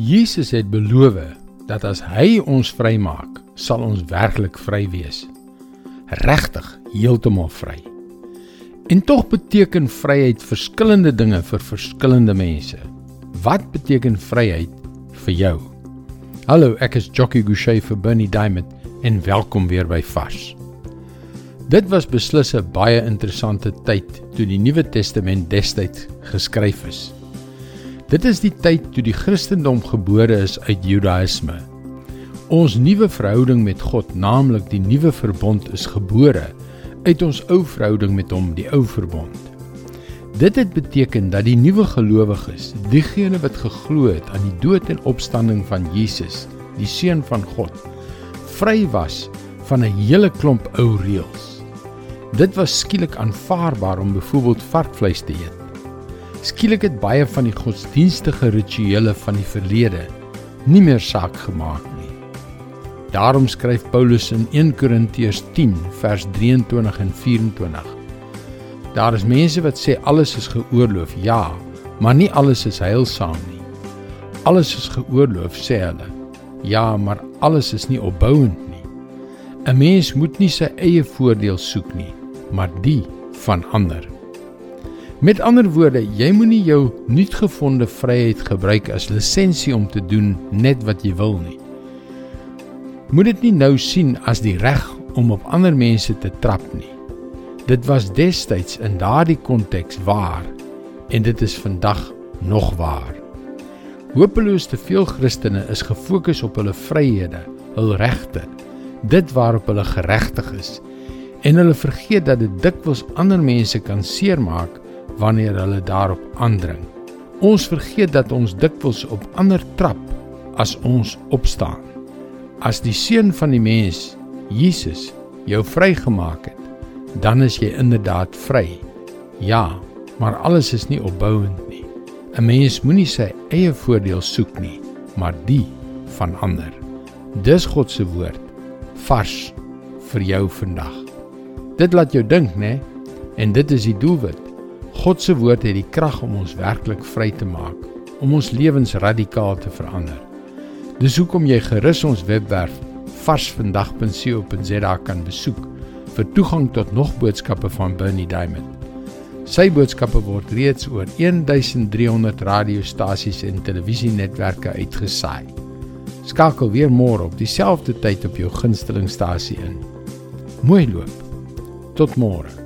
Jesus het beloof dat as hy ons vrymaak, sal ons werklik vry wees. Regtig, heeltemal vry. En tog beteken vryheid verskillende dinge vir verskillende mense. Wat beteken vryheid vir jou? Hallo, ek is Jockey Gouchee vir Bernie Diamond en welkom weer by Vars. Dit was beslis 'n baie interessante tyd toe die Nuwe Testament destyds geskryf is. Dit is die tyd toe die Christendom gebore is uit Judaïsme. Ons nuwe verhouding met God, naamlik die nuwe verbond, is gebore uit ons ou verhouding met Hom, die ou verbond. Dit het beteken dat die nuwe gelowiges, diegene wat geglo het aan die dood en opstanding van Jesus, die seun van God, vry was van 'n hele klomp ou reëls. Dit was skielik aanvaarbaar om byvoorbeeld varkvleis te eet. Skielik het baie van die godsdienstige rituele van die verlede nie meer saak gemaak nie. Daarom skryf Paulus in 1 Korintiërs 10 vers 23 en 24. Daar is mense wat sê alles is geoorloof, ja, maar nie alles is heilsaam nie. Alles is geoorloof, sê hulle. Ja, maar alles is nie opbouend nie. 'n Mens moet nie sy eie voordeel soek nie, maar die van ander. Met ander woorde, jy moenie jou nuutgevonde vryheid gebruik as lisensie om te doen net wat jy wil nie. Moet dit nie nou sien as die reg om op ander mense te trap nie. Dit was destyds in daardie konteks waar en dit is vandag nog waar. Hopeloos te veel Christene is gefokus op hulle vryhede, hul regte, dit waarop hulle geregtig is en hulle vergeet dat dit dikwels ander mense kan seermaak wanneer hulle daarop aandring. Ons vergeet dat ons dikwels op ander trap as ons opstaan. As die seun van die mens, Jesus, jou vrygemaak het, dan is jy inderdaad vry. Ja, maar alles is nie opbouend nie. 'n Mens moenie sy eie voordeel soek nie, maar die van ander. Dis God se woord vars vir jou vandag. Dit laat jou dink, né? En dit is die doelwit God se woord het die krag om ons werklik vry te maak, om ons lewens radikaal te verander. Dis hoekom jy gerus ons webwerf varsvandag.co.za kan besoek vir toegang tot nog boodskappe van Bernie Diamond. Sy boodskappe word reeds oor 1300 radiostasies en televisienetwerke uitgesaai. Skakel weer môre op dieselfde tyd op jou gunstelingstasie in. Mooi loop. Tot môre.